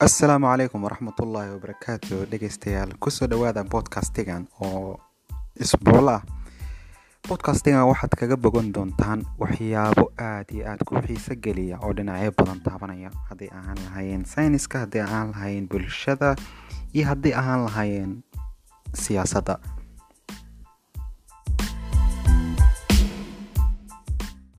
assalaamu calaykum waraxmatullaahi wabarakaatu dhegeystayaal ku soo dhawaada bodcastigan oo isbuulo ah. Bodcastigan waxaad kaga bogan doontaan waxyaabo aada iyo aada ku xiiso geliya oo dhinacyo badan taabanaya. Haddii ahaan lahaayeen sayniska haddii ahaan lahaayeen bulshada iyo haddii ahaan lahaayeen siyaasadda.